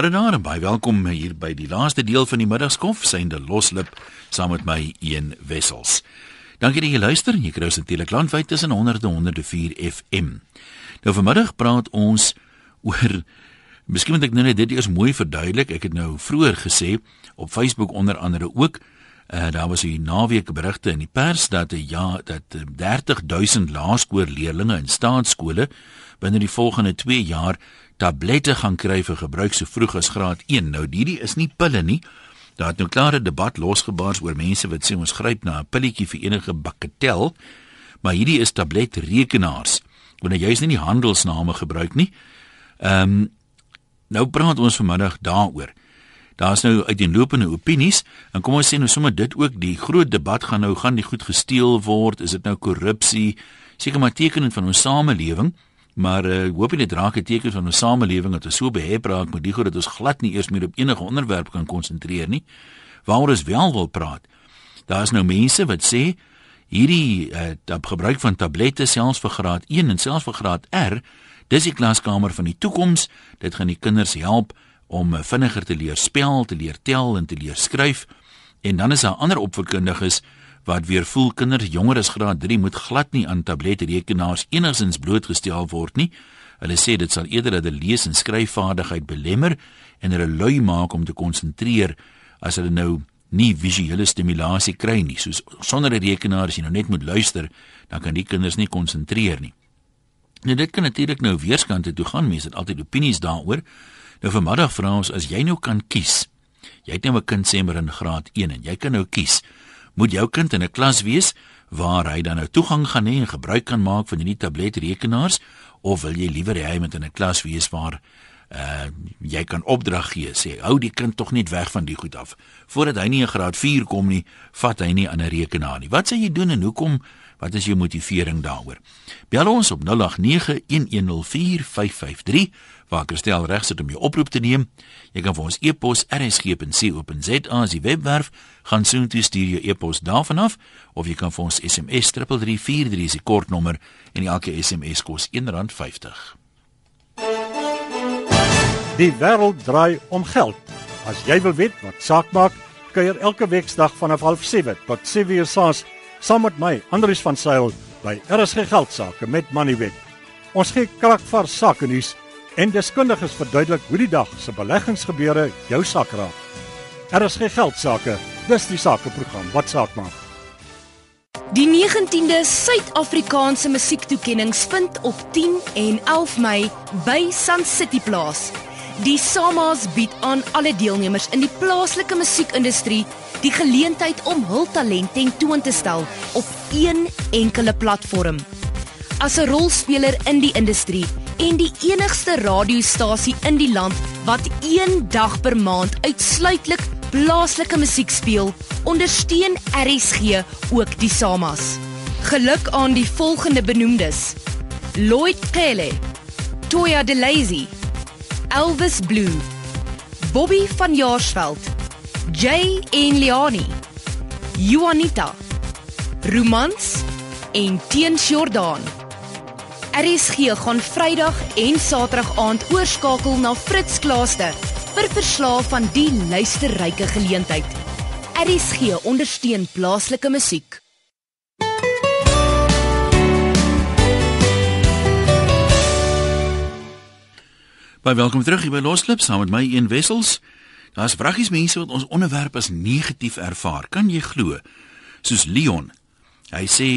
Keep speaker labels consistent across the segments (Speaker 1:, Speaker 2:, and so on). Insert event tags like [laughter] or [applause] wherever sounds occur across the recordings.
Speaker 1: Goeienaand en baie welkom hier by die laaste deel van die middagskof, synde loslip saam met my een wessels. Dankie dat jy luister. Jy kry ons natuurlik landwyd tussen 100 en 104 FM. Nou vanmiddag praat ons oor Miskien moet ek nou net dit eers mooi verduidelik. Ek het nou vroeër gesê op Facebook onder andere ook uh, daar was 'n naweek berigte in die pers dat ja dat 30000 laerskoolleerders in staatskole binne die volgende 2 jaar tablette gaan kry vir gebruik so vroeg as graad 1. Nou hierdie is nie pille nie. Daar het nou klare debat losgebars oor mense wat sê ons gryp na 'n pilletjie vir enige bakketel, maar hierdie is tabletrekenaars. Wanneer jy is nie die handelsname gebruik nie. Ehm um, nou praat ons vanmiddag daaroor. Daar's nou uiteenlopende opinies en kom ons sê nou sommer dit ook die groot debat gaan nou gaan die goed gesteel word, is dit nou korrupsie? Seker maar tekenend van ons samelewing. Maar uh, hoop nie dit raak 'n teken van 'n samelewing dat ons so behep raak met die goed dat ons glad nie eers meer op enige onderwerp kan konsentreer nie. Waaroor ons wel wil praat. Daar is nou mense wat sê hierdie uh, gebruik van tablette selfs vir graad 1 en selfs vir graad R, dis die klaskamer van die toekoms. Dit gaan die kinders help om uh, vinniger te leer spel, te leer tel en te leer skryf. En dan is daar ander opvoedkundiges wat weer voel kinders jonger as graad 3 moet glad nie aan tabletrekenaars enigsins blootgestel word nie. Hulle sê dit sal eerder hulle lees- en skryfvaardigheid belemmer en hulle lui maak om te konsentreer as hulle nou nie visuele stimulasie kry nie. Soos sonder 'n rekenaar as jy nou net moet luister, dan kan die kinders nie konsentreer nie. Nou dit kan natuurlik nou weerskante toe gaan. Mense het altyd opinies daaroor. Nou vanmiddag vra ons as jy nou kan kies. Jy het nou 'n kind sê maar in graad 1 en jy kan nou kies moet jou kind in 'n klas wees waar hy dan nou toegang gaan hê en gebruik kan maak van hierdie tabletrekenaars of wil jy liewer hy moet in 'n klas wees waar uh jy kan opdrag gee sê hou die kind tog net weg van die goed af. Voordat hy nie in graad 4 kom nie vat hy nie aan 'n rekenaar nie. Wat sê jy doen en hoekom wat is jou motivering daaroor bel ons op 0891104553 waar Christel reg sit om jou oproep te neem. Jy kan vir ons e-pos rsg.co.za as die webwerf gaan soon toe stuur jou e-pos daarvan af of jy kan vir ons SMS 3343 is die kortnommer en elke SMS kos R1.50.
Speaker 2: Die wêreld draai om geld. As jy wil weet wat saak maak, kuier elke weksdag vanaf 07:30 tot 7:00 saans saam met my, Andrius van Sail by RSG Geldsaake met Moneyweb. Ons gee kragvars sake nuus en deskundiges verduidelik hoe die dag se beleggingsgebeure jou sak raak. Er is geen geld sake, dis die sakeprogram wat saak maak.
Speaker 3: Die 19de Suid-Afrikaanse musiektoekennings vind op 10 en 11 Mei by Sun City plaas. Die SAMAs bied aan alle deelnemers in die plaaslike musiekindustrie die geleentheid om hul talent tentoon te stel op een enkele platform. As 'n rolspeler in die industrie en die enigste radiostasie in die land wat een dag per maand uitsluitlik plaaslike musiek speel, ondersteun RSG ook die Samas. Geluk aan die volgende benoemdes: Lloyd Kele, Toya De Lazy, Elvis Blue, Bobby van Jaarsveld, Jay Enliani, Juanita, Romans en Teen Jordan. RSG gaan Vrydag en Saterdag aand oorskakel na Fritz Klaaste vir verslae van die luisterryke geleentheid. RSG ondersteun plaaslike musiek.
Speaker 1: Baie welkom terug hier by Losklip saam met my een wessels. Daar's vraggies mense wat ons onderwerp as negatief ervaar. Kan jy glo? Soos Leon. Hy sê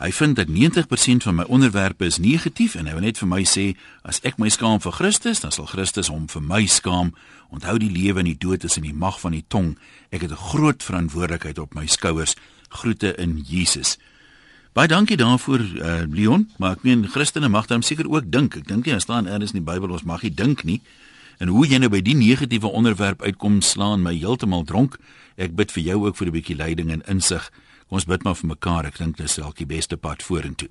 Speaker 1: Hy vind dat 90% van my onderwerpe is negatief en hy wil net vir my sê as ek my skaam vir Christus, dan sal Christus hom vir my skaam. Onthou die lewe en die dood is in die mag van die tong. Ek het 'n groot verantwoordelikheid op my skouers. Groete in Jesus. Baie dankie daarvoor uh, Leon, maar ek meen Christene mag dan seker ook dink. Ek dink nie daar staan eers in die Bybel ons mag nie dink nie. En hoe jy nou by die negatiewe onderwerp uitkom slaan my heeltemal dronk. Ek bid vir jou ook vir 'n bietjie leiding en insig. Ons bid maar vir mekaar. Ek dink dis dalk die beste pad vorentoe.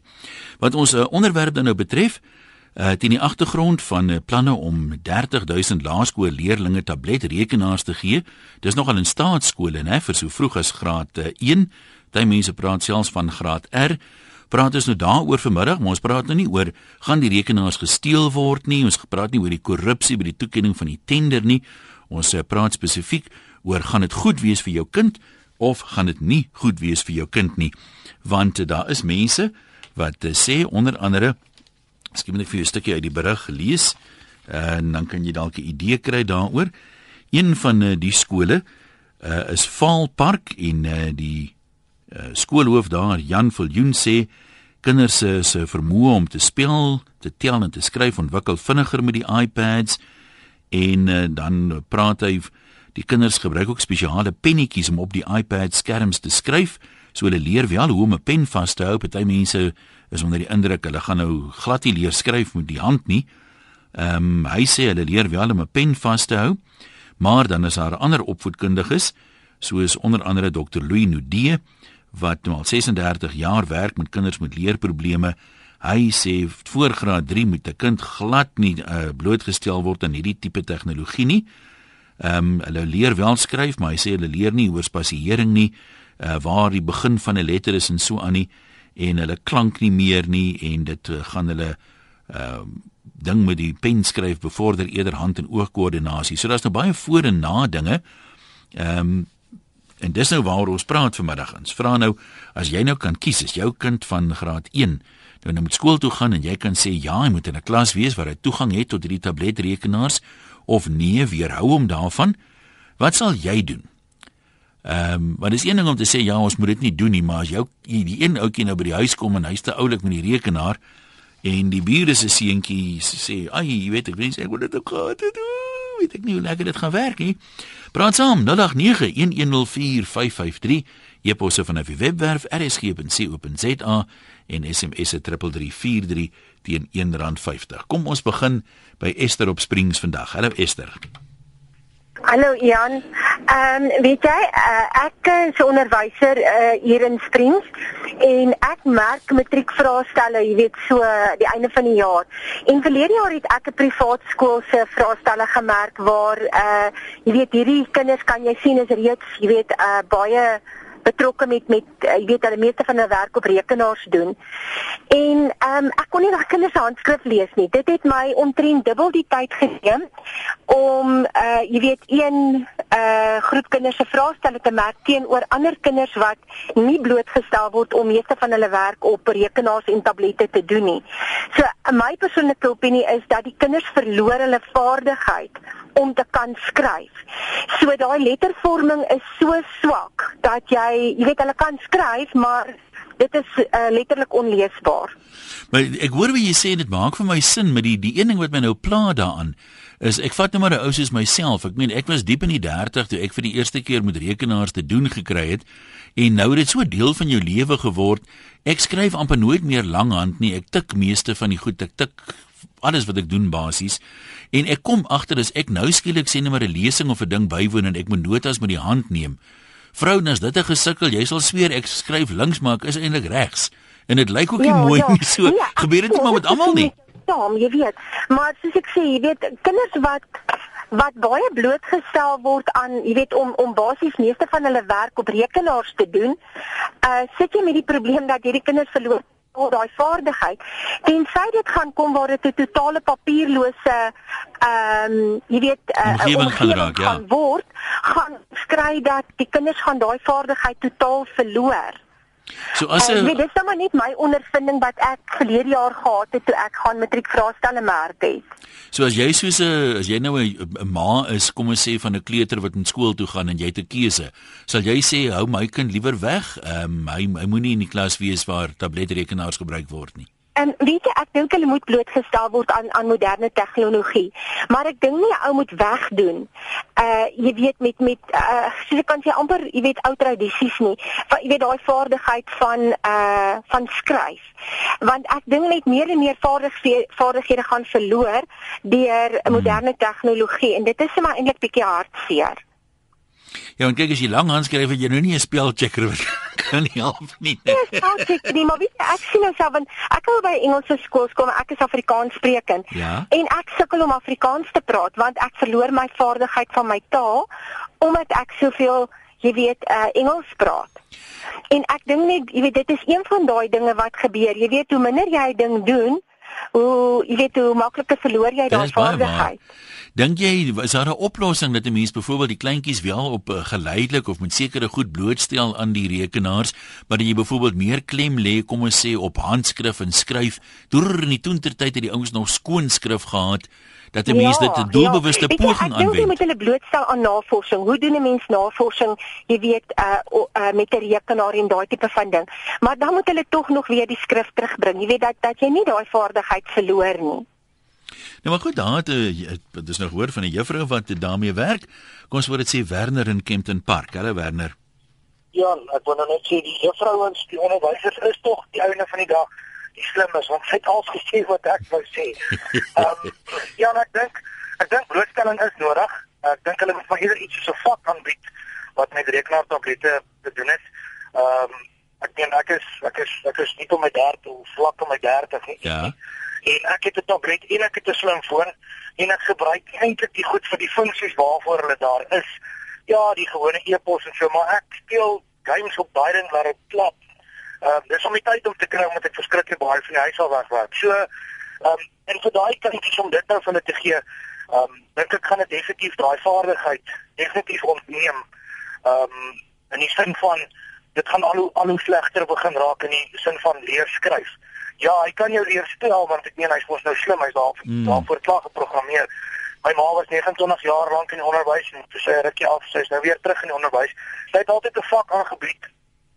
Speaker 1: Wat ons uh, onderwerp dan nou betref, uh teen die agtergrond van uh, planne om 30000 laerskoolleerdlinge tabletrekenaars te gee, dis nogal in staatskole, né, vir so vroeg as graad uh, 1. Daai mense praat selfs van graad R. praat ons nou daaroor vanmiddag, maar ons praat nou nie oor gaan die rekenaars gesteel word nie. Ons praat nie oor die korrupsie by die toekenning van die tender nie. Ons eh, praat spesifiek oor gaan dit goed wees vir jou kind of gaan dit nie goed wees vir jou kind nie. Want uh, daar is mense wat uh, sê onder andere Skien net vir jou 'n stukkie uit die berig gelees en dan kan jy dalk 'n idee kry daaroor. Een van die skole uh, is Vaalpark en uh, die uh, skoolhoof daar Jan Viljoen sê kinders se se vermoë om te speel, te tel en te skryf ontwikkel vinniger met die iPads en uh, dan praat hy die kinders gebruik ook spesiale pennetjies om op die iPad skerms te skryf so hulle leer wel hoe om 'n pen vas te hou. Party mense is onder die indruk hulle gaan nou glad nie leer skryf met die hand nie. Ehm um, hy sê hulle leer wel om 'n pen vas te hou. Maar dan is daar ander opvoedkundiges soos onder andere Dr. Louis Nudee wat nou al 36 jaar werk met kinders met leerprobleme. Hy sê voor graad 3 moet 'n kind glad nie uh, blootgestel word aan hierdie tipe tegnologie nie. Ehm um, hulle leer wel skryf, maar hy sê hulle leer nie oor spasiering nie, uh, waar die begin van 'n letter is en so aan nie en hulle klank nie meer nie en dit uh, gaan hulle ehm uh, ding met die pen skryf bevorder eerder hand en oogkoördinasie. So daar's nou baie voor en na dinge. Ehm um, en dis nou waaroor ons praat vanmiddag. Ons vra nou as jy nou kan kies as jou kind van graad 1 nou nou moet skool toe gaan en jy kan sê ja, hy moet in 'n klas wees waar hy toegang het tot hierdie tabletrekenaars of nee, weerhou hom daarvan. Wat sal jy doen? Ehm, um, maar dis een ding om te sê ja, ons moet dit nie doen nie, maar as jou die een ouetjie nou by die huis kom en hy's te oulik met die rekenaar, En die bure se seentjie sê, "Ag, jy weet ek wens ek wou dit ook gehad het." Weet ek nie hoe lekker dit gaan werk nie. Praat saam 0891104553. Jy posse van 'n webwerf rsg.co.za en SMS 3343 teen R1.50. Kom ons begin by Esther op Springs vandag. Hallo Esther.
Speaker 4: Hallo Ian. Ehm um, weet jy, uh, ek is onderwyser uh, hier in Springs en ek merk matriekvraestelle, jy weet, so die einde van die jaar. En verlede jaar het ek 'n privaat skool se vraestelle gemerk waar uh jy weet hierdie kinders kan jy sien is reeds, jy weet, uh baie betrokke met met uh, jy weet hulle meeste van hulle werk op rekenaars doen. En ehm um, ek kon nie daai kinders handskrif lees nie. Dit het my omtrent dubbel die tyd geneem om uh jy weet een uh groep kinders se vraestelle te merk teenoor ander kinders wat nie blootgestel word om meeste van hulle werk op rekenaars en tablette te doen nie. So my persoonlike opinie is dat die kinders verloor hulle vaardigheid om te kan skryf. So daai lettervorming is so swak dat jy, jy weet hulle kan skryf, maar dit is uh, letterlik onleesbaar.
Speaker 1: Maar ek hoor wat jy sê dit maak vir my sin met die die een ding wat my nou pla daaraan is ek vat nou maar 'n ou soos myself. Ek meen ek was diep in die 30 toe ek vir die eerste keer met rekenaars te doen gekry het en nou het dit so deel van jou lewe geword. Ek skryf amper nooit meer langhand nie. Ek tik meeste van die goed. Ek tik alles wat ek doen basies. En ek kom agter as ek nou skielik sê net maar 'n lesing of 'n ding bywoon en ek moet notas met die hand neem. Vrou, nas dit 'n gesukkel, jy sal sweer ek skryf links maar ek is eintlik regs. En dit lyk ook nie ja, mooi ja. nie so. Ja, Gebeur dit nie maar met almal nie.
Speaker 4: Ja, jy weet. Maar soos ek sê, jy weet, kinders wat wat baie blootgestel word aan, jy weet, om om basies meeste van hulle werk op rekenaars te doen, uh sit jy met die probleem dat hierdie kinders verloor al daai vaardigheid. Tensy dit gaan kom waar dit 'n totale papierlose ehm um, jy weet 'n uh,
Speaker 1: omgewing gaan raak, ja.
Speaker 4: word, gaan skry dat die kinders gaan daai vaardigheid totaal verloor.
Speaker 1: So as 'n
Speaker 4: Nee, dis nou maar net my ondervinding wat ek verlede jaar gehad het toe ek gaan matriekvraestelle merk het.
Speaker 1: So as jy soos 'n as jy nou 'n ma is, kom ons sê van 'n kleuter wat in skool toe gaan en jy het 'n keuse, sal jy sê hou my kind liewer weg? Ehm um, hy hy moenie in die klas wees waar tabletrekenaars gebruik word nie.
Speaker 4: En weet jy, ek dink hulle moet blootgestel word aan aan moderne tegnologie. Maar ek dink nie 'n ou moet wegdoen. Uh jy weet met met uh soos ek kan sê amper, jy weet ou tradisies nie. Want jy weet daai vaardigheid van uh van skryf. Want ek dink net meer en meer vaardighede vaardighede gaan verloor deur hmm. moderne tegnologie en dit is vir my eintlik bietjie hartseer.
Speaker 1: Ja, en kyk as jy lank handskryf het jy nou nie 'n spelchecker wat [laughs] kan nie help nie.
Speaker 4: Ja, ek nie, maar weet jy, ek sien myself want ek wil by Engelse skool kom, ek is Afrikaans sprekend.
Speaker 1: Ja.
Speaker 4: En ek sukkel om Afrikaans te praat want ek verloor my vaardigheid van my taal omdat ek soveel jy weet uh Engels praat. En ek dink net jy weet dit is een van daai dinge wat gebeur. Jy weet hoe minder jy 'n ding doen, hoe jy weet hoe makliker verloor jy daai vaardigheid.
Speaker 1: Dink jy is daar 'n oplossing dat 'n mens byvoorbeeld die kleintjies wel op uh, geleidelik of met sekere goed blootstel aan die rekenaars, maar dat jy byvoorbeeld meer klem lê kom ons sê op handskrif en skryf. Deur in die toentertyd het die ouens nog skoon skrif gehad dat 'n mens ja, dit 'n doelbewuste ja. poging aanwend. Ek
Speaker 4: dink jy moet hulle blootstel aan navorsing. Hoe doen 'n mens navorsing? Jy weet uh, uh met 'n rekenaar en daai tipe van ding. Maar dan moet hulle tog nog weer die skrif terugbring. Jy weet dat dat jy nie daai vaardigheid verloor nie.
Speaker 1: Nou maar goed, daar het dit is nog hoor van 'n juffrou wat daarmee werk. Kom ons word dit sê Werner in Kempton Park. Hallo Werner.
Speaker 5: Ja, ek wou nou net sê die juffrouens, die onderwysers is tog die ouene van die dag die slimmes want sy het al gesê wat ek wou sê. [laughs] Ehm um, ja, ek dink ek dink blootstelling is nodig. Ek dink hulle moet maar eerder iets so 'n vak aanbied wat met rekenaartablette te doen het. Ehm um, ek dink ek is ek is ek is nie op my 30 of vlak op my 30 nie.
Speaker 1: Ja.
Speaker 5: En ek het 'n tablet en ek het 'n slimfoon en ek gebruik eintlik die goed vir die funksies waarvoor hulle daar is. Ja, die gewone e-pos en so, maar ek speel games op daai ding laat dit klap Ehm um, dis om die tyd om te kry omdat ek verskriklik baie van die huis al weg was. So ehm um, en vir daai kindjies om dit nou van hulle te gee, ehm um, dink ek gaan dit definitief daai vaardigheid definitief ontneem. Ehm um, in die sin van dit gaan al hoe al hoe slegter begin raak in die sin van leer skryf. Ja, hy kan jou leer spel want ek meen hy's mos nou slim, hy's daar mm. daarvoor klaar geprogrammeer. My ma was 29 jaar lank in die onderwys en toe sy rukkie af, sy is nou weer terug in die onderwys. Sy het altyd 'n vak aangebied.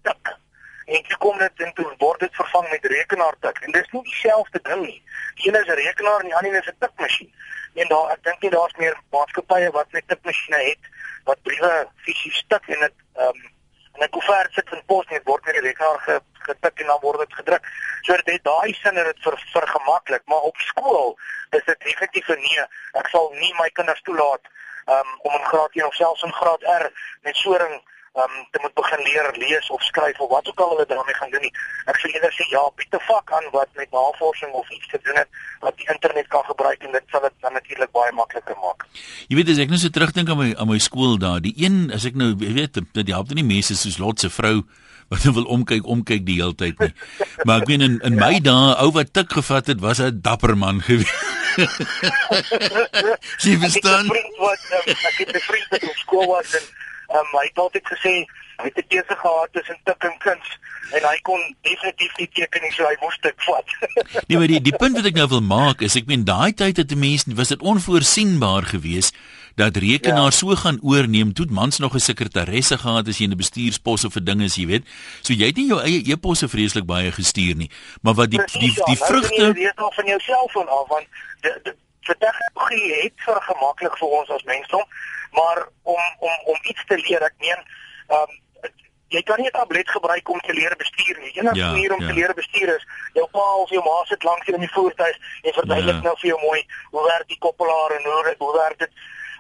Speaker 5: Tik en toe kom dit en toe word dit vervang met rekenaartik en dis nie dieselfde ding nie. Die een is 'n rekenaar en die ander is 'n tikmasjien. En daar ek dink nie daar's meer maatskappye wat net tikmasjiene het wat briewe fisies tik en dit ehm um, en 'n koevert sit in pos net word met die rekenaar ge, getik en dan word dit gedruk. So dit het daai sin en dit vir vir gemaklik, maar op skool is dit effektief nee. Ek sal nie my kinders toelaat um, om in graad 1 of selfs in graad R met soring um te moet begin leer lees of skryf of wat ook al hulle daarmee gaan doen nie. Ek sou eerder sê ja, bied 'n vak aan wat met navorsing of iets te doen het wat die internet kan gebruik en dit sal dit dan natuurlik baie makliker maak.
Speaker 1: Jy weet as ek nou so terugdink aan my aan my skool daar, die een as ek nou weet dit help nie mense soos Lot se vrou wat wil omkyk omkyk die hele tyd nie. Maar ek weet in in my dae ou wat tik gevat het was 'n dapper man gewees. [laughs] Sy verstaan.
Speaker 5: Ek het 'n vriend wat um, ek het 'n vriend wat op skool was en Um, hy het altyd gesê hy het 'n keuse gehad tussen tik en kuns en hy kon definitief nie teken nie, so hy moes dit vat. [laughs]
Speaker 1: nee, maar die die punt wat ek nou wil maak is ek meen daai tyd het die mense was dit onvoorsienbaar geweest dat rekenaar ja. so gaan oorneem toe mans nog 'n sekretaresse gehad as jy in 'n bestuursposse vir dinge is, jy weet. So jy het nie jou eie e-posse vreeslik baie gestuur nie, maar wat die Precies, die die, die ja, vrugte
Speaker 5: weet nog van jou selfoon af want die tegnologie het vir gemaklik vir ons as mensdom maar om om om iets te leer ek meen um, jy kan nie 'n tablet gebruik om te leer bestuur nie enige ja, manier om ja. te leer bestuur is jou pa of jou ma sit langs jou in die voertuig en verduidelik ja. nou vir jou mooi hoe werk die koppelaar en hoe hoe werk dit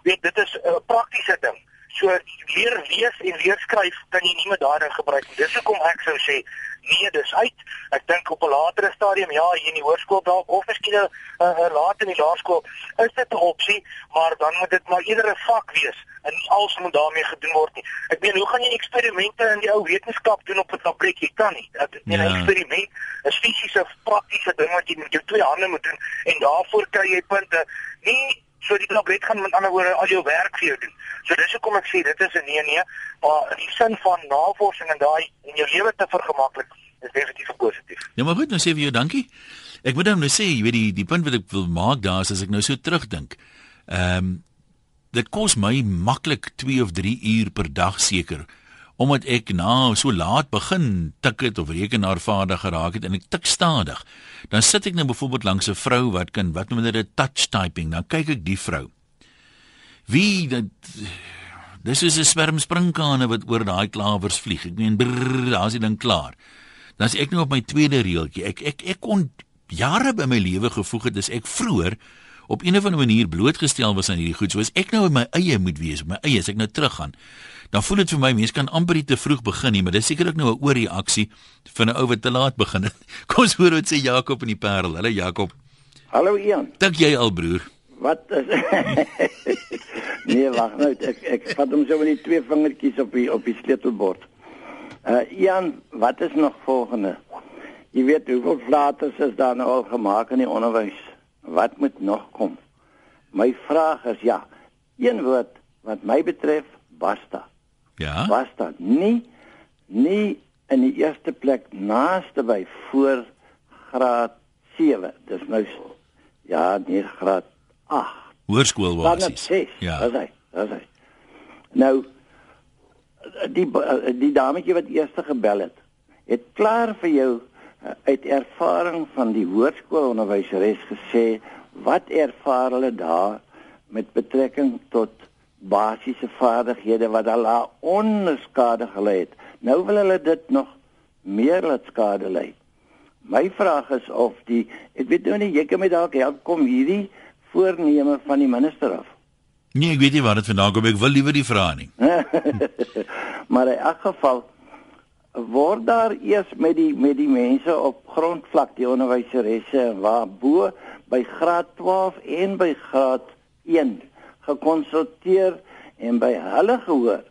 Speaker 5: weet dit is 'n uh, praktiese ding so leer lees en leer skryf kan jy nie met daarin gebruik nie dis hoekom ek sou sê nee dis uit. Ek dink op 'n latere stadium ja hier in die hoërskool dalk of miskien 'n uh, uh, later in die laerskool is dit 'n opsie maar dan moet dit maar eerder 'n vak wees en nie alles moet daarmee gedoen word nie. Ek meen hoe gaan jy eksperimente in die ou wetenskap doen op 'n jy kan nie. Dit is 'n ja. eksperiment 'n fisiese praktiese ding wat jy met jou twee hande moet doen en daarvoor kry jy punte. Nie so die tablet gaan met ander woorde al jou werk vir jou doen So dis hoekom ek sê dit is 'n nee nee, maar in die sin van navorsing en daai en jou lewe te vergemaklik is definitief positief.
Speaker 1: Ja maar goed, nou sê vir jou dankie. Ek moet dan nou sê, jy weet die die punt wat ek wil maak daar is as ek nou so terugdink. Ehm um, dit kos my maklik 2 of 3 uur per dag seker omdat ek nou so laat begin tik het of rekenaar vaardig geraak het en ek tik stadig. Dan sit ek nou byvoorbeeld langs 'n vrou wat kan wat noem hulle touch typing, dan kyk ek die vrou. Wie dit Dis is 'n swerm sprinkane wat oor daai klawers vlieg. Ek meen, daar's die ding klaar. Dan as ek nou op my tweede reeltjie, ek ek ek kon jare by my lewe gevoeg het, dis ek vroeër op 'n of ander manier blootgestel was aan hierdie goed. So as ek nou in my eie moet wees, my eie as ek nou teruggaan, dan voel dit vir my mense kan amper te vroeg begin nie, maar dis sekerlik nou 'n oorreaksie van 'n ou wat te laat begin het. [laughs] Kom ons hoor wat sê Jakob in die Parel. Hallo Jakob.
Speaker 6: Hallo Ian.
Speaker 1: Dink jy al broer?
Speaker 6: Wat is [laughs] Nee, wag nou, ek ek vat hom so met die twee vingertjies op die op die sleutelbord. Uh Jan, wat is nog volgende? Jy weet hoeveel flaters is daar nou al gemaak in die onderwys? Wat moet nog kom? My vraag is ja, een woord wat my betref, basta.
Speaker 1: Ja.
Speaker 6: Basta. Nie nie in die eerste plek naaste by voor graad 7. Dis nou ja, nie graad 8.
Speaker 1: Hoërskool basies.
Speaker 6: net 6.
Speaker 1: Ja.
Speaker 6: Dis hy. Dis hy. Nou die die dametjie wat eers gebel het, het klaar vir jou uit ervaring van die hoërskoolonderwyseres gesê wat ervaar hulle daar met betrekking tot basiese vaardighede wat hulle onskade gelei het. Nou wil hulle dit nog meer laat skade lei. My vraag is of die ek weet nou nie jy kan my dalk help kom hierdie voorneme van die minister af.
Speaker 1: Nee, ek weet nie waar dit vandaan kom. Ek wil liewer die vra nie. [laughs]
Speaker 6: maar in elk geval word daar eers met die met die mense op grondvlak die onderwyseresse waar bo by graad 12 en by graad 1 gekonsulteer en by hulle gehoor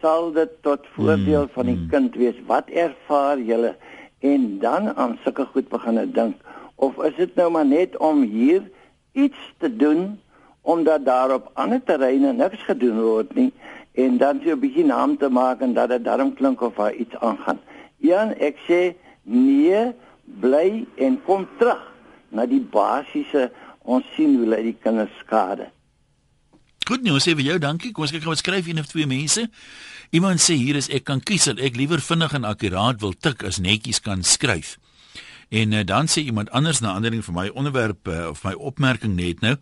Speaker 6: sal dit tot voordeel van die kind wees. Wat ervaar julle? En dan aan sulke goed begin dink. Of is dit nou maar net om hier iets te doen omdat daar op ander terreine niks gedoen word nie en dan so 'n bietjie naam te maak en dat dit darm klink of daar iets aangaan. Jan, ek sê nee, bly en kom terug na die basiese ons sien hoe lê die kinders skade.
Speaker 1: Goed ons sê vir jou dankie. Kom ons kyk gou wat skryf een of twee mense. Iemand sê hier is ek kan kies dat ek liewer vinnig en akkuraat wil tik as netjies kan skryf. En uh, dan sê iemand anders na aandering van my onderwerp uh, of my opmerking net nou.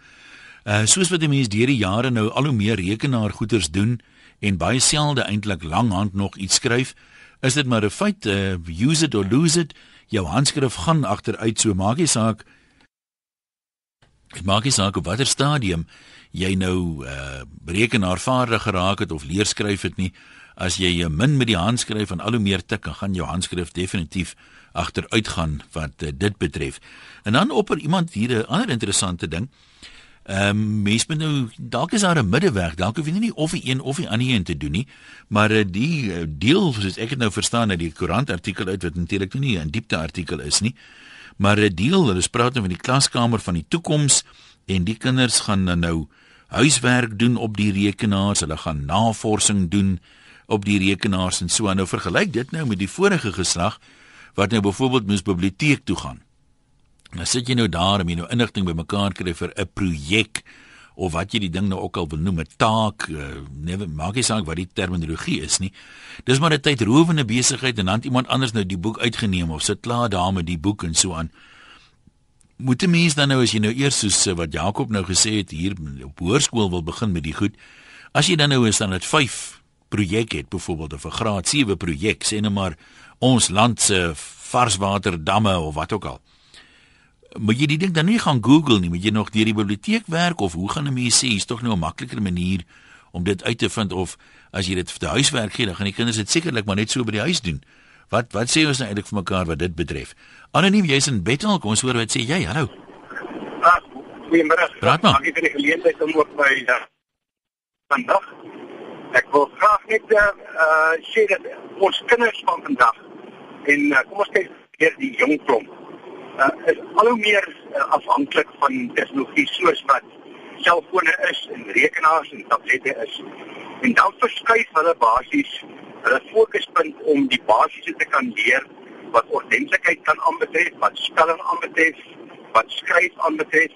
Speaker 1: Uh soos wat die mense deur die jare nou al hoe meer rekenaargoeders doen en baie selde eintlik langhand nog iets skryf, is dit maar 'n feit, uh, use it or lose it. Jou handskrif gaan agteruit, so maak nie saak Dit maak nie saak op watter stadium jy nou uh rekenaarvaardig geraak het of leer skryf het nie. As jy min met die hand skryf en al hoe meer tik, dan gaan jou handskrif definitief agteruit gaan wat uh, dit betref. En dan opper iemand hier 'n ander interessante ding. Ehm um, mens moet nou dalk is daar 'n middeweg, dalk hoef jy nie of die een of die ander een te doen nie, maar uh, die uh, deel soos ek dit nou verstaan uit die koerant artikel uit wat natuurlik nie 'n diepte artikel is nie. Maar 'n deel, hulle praat nou van die klaskamer van die toekoms en die kinders gaan dan nou huiswerk doen op die rekenaars, hulle gaan navorsing doen op die rekenaars en so aan. Nou vergelyk dit nou met die vorige geslag wat nou byvoorbeeld moes biblioteek toe gaan. Nou sit jy nou daar om jy nou inligting bymekaar kry vir 'n projek of wat jy die ding nou ook al wil noem 'n taak, uh, nee, maak nie saak wat die terminologie is nie. Dis maar 'n tydrowende besigheid en dan het iemand anders nou die boek uitgeneem of sit klaar daar met die boek en so aan. Moet 'n mens dan nou as jy nou eers soos uh, wat Jakob nou gesê het hier op hoërskool wil begin met die goed. As jy dan nou is dan dit 5 projek het byvoorbeeld of 'n graad 7 projek, sê nou maar ons land se varswaterdamme of wat ook al moet jy die ding dan nie gaan Google nie, moet jy nog deur die biblioteek werk of hoe gaan 'n mens sê hier's tog nou 'n makliker manier om dit uit te vind of as jy dit vir die huiswerk gee, dan gaan die kinders dit sekerlik maar net so by die huis doen. Wat wat sê ons nou eintlik vir mekaar wat dit betref? Anoniem, jy's in Bethel, kom ons hoor wat sê jy. Hallo.
Speaker 7: Ah, goeiemôre.
Speaker 1: Praat maar.
Speaker 7: Dankie vir die geleentheid om ook by uh, vandag. Ek wil graag net uh sê dat ons kinders van vandag en uh, kom ons kyk hier die jong klomp uh, is al hoe meer uh, afhanklik van tegnologie soos wat selfone is en rekenaars en tablette is. En dan verskuif hulle basies hulle fokuspunt om die basiese te kan leer wat ordentlikheid kan aanbetref, wat spelling aanbetref, wat skryf aanbetref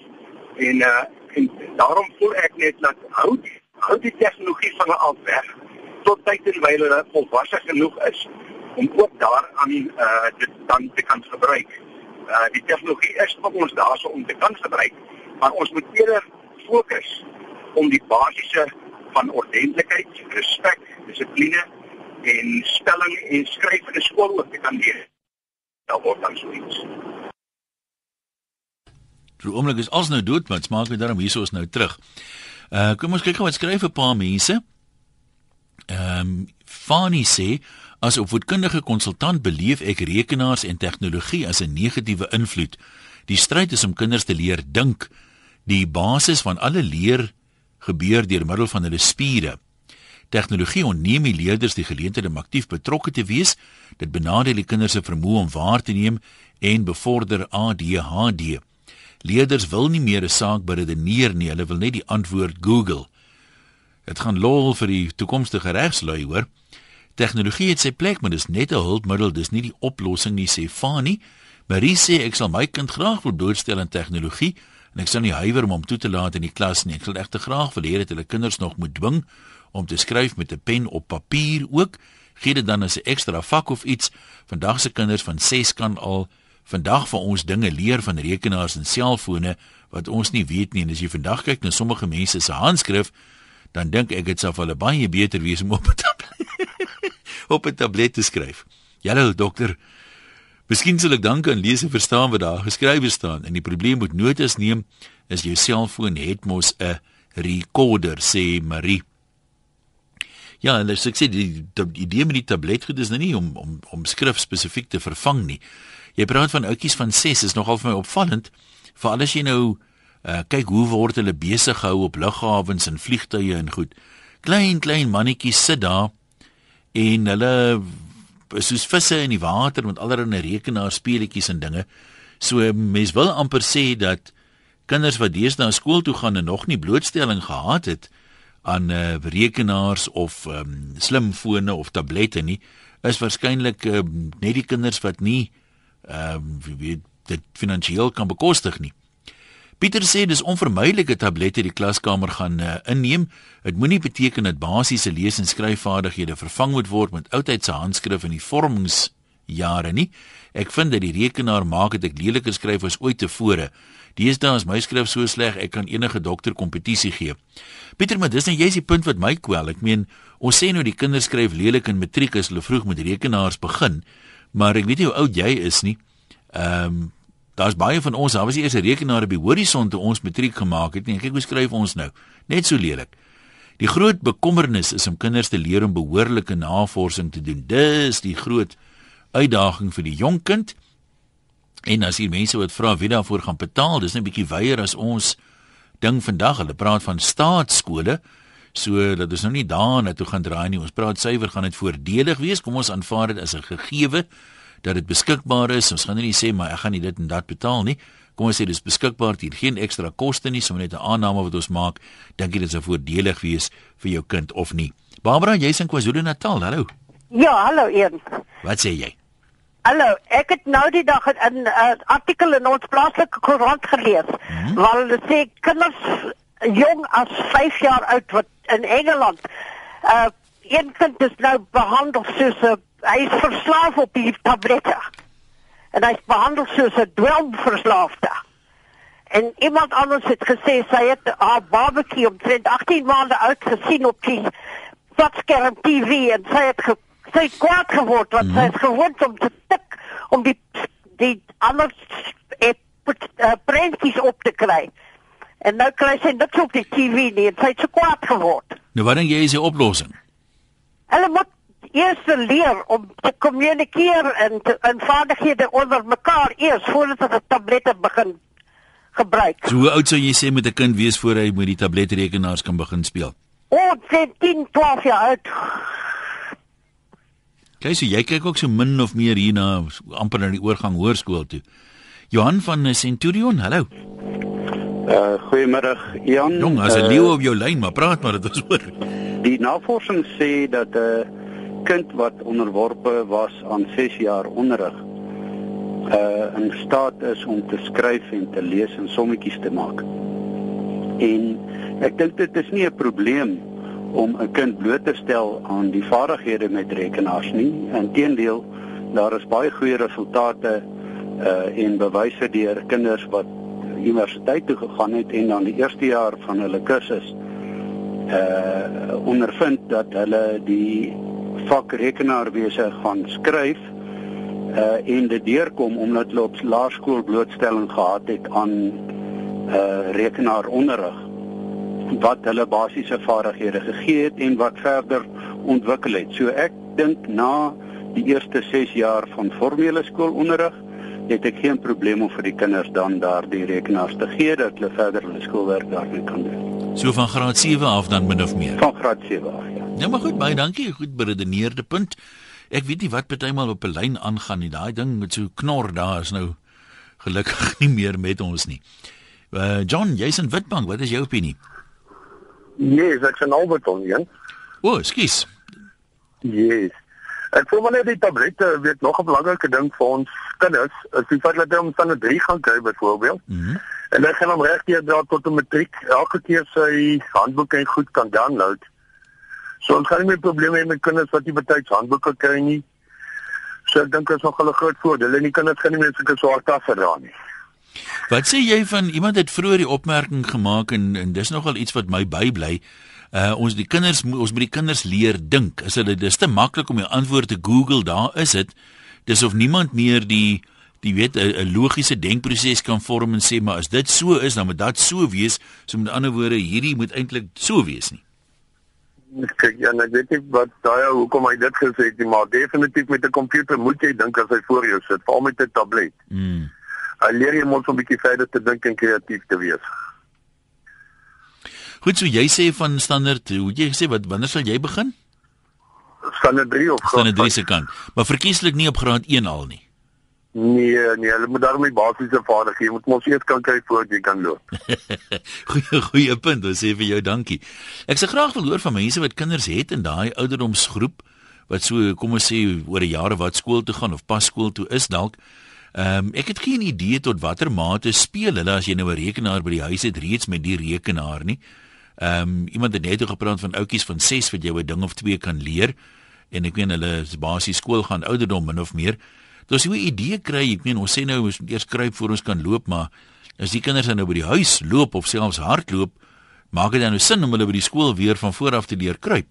Speaker 7: en uh, en daarom voel ek net dat hou hou die tegnologie van hulle af weg tot tyd en wyl hulle volwasse genoeg is om ook daaraan uh, dit dan te kan gebruik uh, die tegnologie is vir ons daarso om te kan gebruik, maar ons moet eerder fokus om die basiese van ordentlikheid, respek, dissipline en spelling en skryf in die skool ook te kan leer. Daar word dan so iets.
Speaker 1: Die oomblik is als nou dood, maar maak weer daarom hierso is nou terug. Uh kom ons kyk gou wat skryf 'n paar mense. Ehm um, Fani sê As opvoedkundige konsultant beleef ek rekenaars en tegnologie as 'n negatiewe invloed. Die stryd is om kinders te leer dink, Die basis van alle leer gebeur deur middel van hulle spiere. Tegnologie onneem die leerders die geleentheid om aktief betrokke te wees. Dit benadeel die kinders se vermoë om waar te neem en bevorder ADHD. Leerders wil nie meer 'n saak beredeneer nie, hulle wil net die antwoord Google. Dit gaan lol vir die toekomstige regslui, hoor. Tegnologie het sy plek, maar dis net 'n hulpmiddel, dis nie die oplossing nie, sê Fani. Marie sê ek sal my kind graag wil doorstel aan tegnologie en ek sal nie huiwer om hom toe te laat in die klas nie. Ek sal egter graag wil hê dat hulle kinders nog moet dwing om te skryf met 'n pen op papier ook. Gee dit dan as 'n ekstra vak of iets. Vandag se kinders van 6 kan al vandag vir ons dinge leer van rekenaars en selfone wat ons nie weet nie. En as jy vandag kyk na sommige mense se handskrif, dan dink ek dit sou vir hulle baie beter wees om op 'n tablet, [laughs] op 'n tablet te skryf. Hallo dokter. Miskien sal ek dank aan lees en verstaan wat daar geskrywe staan en die probleem moet notas neem is jou selfoon het mos 'n recorder sê Marie. Ja, en as ek sê die, die, die idee met die tablet goed is nou nie om om om skrif spesifiek te vervang nie. Jy praat van oudjies van 6 is nogal vir my opvallend. Veral as jy nou uh, kyk hoe word hulle besig gehou op lughawens en vliegtye en goed. Klein klein mannetjies sit daar en hulle soos visse in die water met allerlei rekenaar speletjies en dinge. So mens wil amper sê dat kinders wat deesdae skool toe gaan en nog nie blootstelling gehad het aan uh, rekenaars of um, slimfone of tablette nie, is waarskynlik uh, net die kinders wat nie ehm um, weet dit finansiëel kan bekostig nie. Pieter sê dis onvermydelike tablette die klaskamer gaan uh, inneem. Dit moenie beteken dat basiese lees- en skryfvaardighede vervang moet word met oudtydse handskrif in die vormingsjare nie. Ek vind dat die rekenaar maak dit ek leliker skryf as ooit tevore. Deesdae is my skrif so sleg ek kan enige dokter kompetisie gee. Pieter, maar dis nou jy's die punt wat my kwel. Ek meen, ons sê nou die kinders skryf lelik in matriek as hulle vroeg met rekenaars begin maar ek weet nie hoe oud jy is nie. Ehm um, daar's baie van ons, daar was eers 'n rekenaar op die horison toe ons matriek gemaak het nie. Kyk hoe skryf ons nou. Net so lelik. Die groot bekommernis is om kinders te leer om behoorlike navorsing te doen. Dis die groot uitdaging vir die jong kind. En as hier mense wat vra wie daarvoor gaan betaal, dis net 'n bietjie weier as ons ding vandag. Hulle praat van staatsskole. So dat ons nou nie daarna toe gaan draai nie. Ons praat suiwer gaan dit voordelig wees. Kom ons aanvaar dit as 'n gegewe dat dit beskikbaar is. Ons gaan nie sê maar ek gaan nie dit en dat betaal nie. Kom ons sê dis beskikbaar, hier geen ekstra koste nie, sommer net 'n aanname wat ons maak. Dink jy dit sou voordelig wees vir jou kind of nie? Barbara, jy's in KwaZulu-Natal. Hallo.
Speaker 8: Ja, hallo een.
Speaker 1: Wat sê jy?
Speaker 8: Hallo, ek het nou die dag 'n uh, artikel in ons plaaslike koerant gelees hmm? waar hulle sê kinders jong as 5 jaar oud wat in Engeland uh een kind is nou behandel soos 'n hy is verslaaf op die tablette. En hy behandel soos 'n dwelmverslaafde. En iemand anders het gesê sy het haar babatjie omtrent 18 maande oud gesien op die flatskerm TV en sy het ge, sy het kwaad geword want mm -hmm. sy het gewoond om te tik om die die ander et, uh, prentjies op te kry. En nou kry sy niks op die TV nie, sy het so kwaad geword.
Speaker 1: Nou wat dink jy is die oplossing?
Speaker 8: Hulle moet eers leer om te kommunikeer en te, en vaardighede onder mekaar eers voordat hulle tablette begin gebruik.
Speaker 1: So hoe oud sou jy sê moet 'n kind wees voor hy met die tabletrekenaars kan begin speel?
Speaker 8: O, oh, 10, 12 jaar oud.
Speaker 1: Kyk, so jy kyk ook so min of meer hier na amper na die oorgang hoërskool toe. Johan van Centurion, hallo.
Speaker 9: Uh goeiemiddag Jan.
Speaker 1: Jong, as 'n uh, leeu op jou lyn, maar praat maar dit is oor.
Speaker 9: Die navorsing sê dat 'n uh, kind wat onderworpe was aan 6 jaar onderrig uh in staat is om te skryf en te lees en sommetjies te maak. En ek dink dit is nie 'n probleem om 'n kind bloot te stel aan die vaardighede met rekenaars nie. Inteendeel, daar is baie goeie resultate uh en bewyse deur kinders wat universiteit toe gegaan het en dan die eerste jaar van hulle kursus uh ondervind dat hulle die vak rekenaarwese gaan skryf uh en dit deurkom omdat hulle op laerskool blootstelling gehad het aan uh rekenaaronderrig wat hulle basiese vaardighede gegee het en wat verder ontwikkel het. So ek dink na die eerste 6 jaar van formele skoolonderrig het ek geen probleem om vir die kinders dan daardie rekenaars te gee dat hulle verder hulle skoolwerk daarmee kan doen.
Speaker 1: So van graad 7 af dan min of meer.
Speaker 9: Van graad 7 af, ja.
Speaker 1: Ja, maar goed, baie dankie. Goed beredeneerde punt. Ek weet nie wat partymal op 'n lyn aangaan nie. Daai ding met so knor daar is nou gelukkig [laughs] nie meer met ons nie. Uh John, jy's in Witbank. Wat is jou opinie?
Speaker 5: Yes, ek's in Alberton, ja.
Speaker 1: O, oh, skus.
Speaker 5: Yes. Ek voel maar net die tablette weet nog 'n belangrike ding vir ons kinders. As jy vat dat hulle van 'n 3 gaan kry byvoorbeeld. Mhm. Mm en hulle gaan hom regtig dra tot 'n matriek. Elke keer sy handboeke en goed kan download. So ons gaan nie meer probleme hê met kinders wat nie betyds handboeke kry nie. So ek dink dit is nog 'n groot voordeel. En die kinders gaan nie meer sulke swaar tasse dra nie.
Speaker 1: Wat sê jy van iemand het vroeër die opmerking gemaak en en dis nogal iets wat my bybly. Uh ons die kinders ons moet die kinders leer dink. Is dit dis te maklik om die antwoord te Google, daar is dit. Dis of niemand meer die die weet 'n logiese denkproses kan vorm en sê maar as dit so is, dan moet dit so wees. So met ander woorde, hierdie moet eintlik so wees nie.
Speaker 5: Kyk, ja, ek weet nie wat daai hoekom hy dit gesê het nie, maar definitief met 'n komputer moet jy dink as hy voor jou sit, veral met 'n tablet. Mm. Hy leer jy mos om 'n bietjie verder te dink en kreatief te wees.
Speaker 1: Goed, so jy sê van standaard, hoe jy sê wat wanneer sal jy begin?
Speaker 5: Standaard 3 of
Speaker 1: standaard 3 se kant. Maar verkieslik nie op graad 1 al nie.
Speaker 5: Nee, nee, hulle moet daarmee basiese vaardighede, jy moet mos eers kan kry voordat jy kan loop. [laughs]
Speaker 1: goeie goeie punt, ek sê vir jou dankie. Ek sê graag wil hoor van mense wat kinders het in daai ouderdomsgroep wat so kom ons sê oor 'n jare wat skool toe gaan of pas skool toe is dalk. Ehm um, ek het geen idee tot watter mate speel hulle as jy nou 'n rekenaar by die huis het reeds met die rekenaar nie. Ehm um, iemand het net gepraat van ouetjies van 6 wat jy 'n ding of twee kan leer en ek weet hulle basies skool gaan ouderdom min of meer. Dis hoe idee kry, ek meen ons sê nou ons moet eers kruip voor ons kan loop, maar as die kinders nou by die huis loop of selfs hardloop, maak dit dan nou sin om hulle by die skool weer van voor af te leer kruip.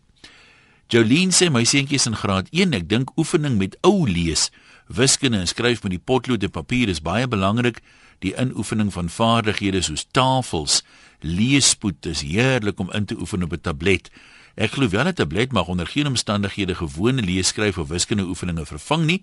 Speaker 1: Jolene sê my seentjie is in graad 1, ek dink oefening met ou lees, wiskunde en skryf met die potlood en papier is baie belangrik. Die inoefening van vaardighede soos tafels, leespoed is heerlik om in te oefen op 'n tablet. Ek glo wel 'n tablet mag onder geen omstandighede gewone leeskryf of wiskunde oefeninge vervang nie,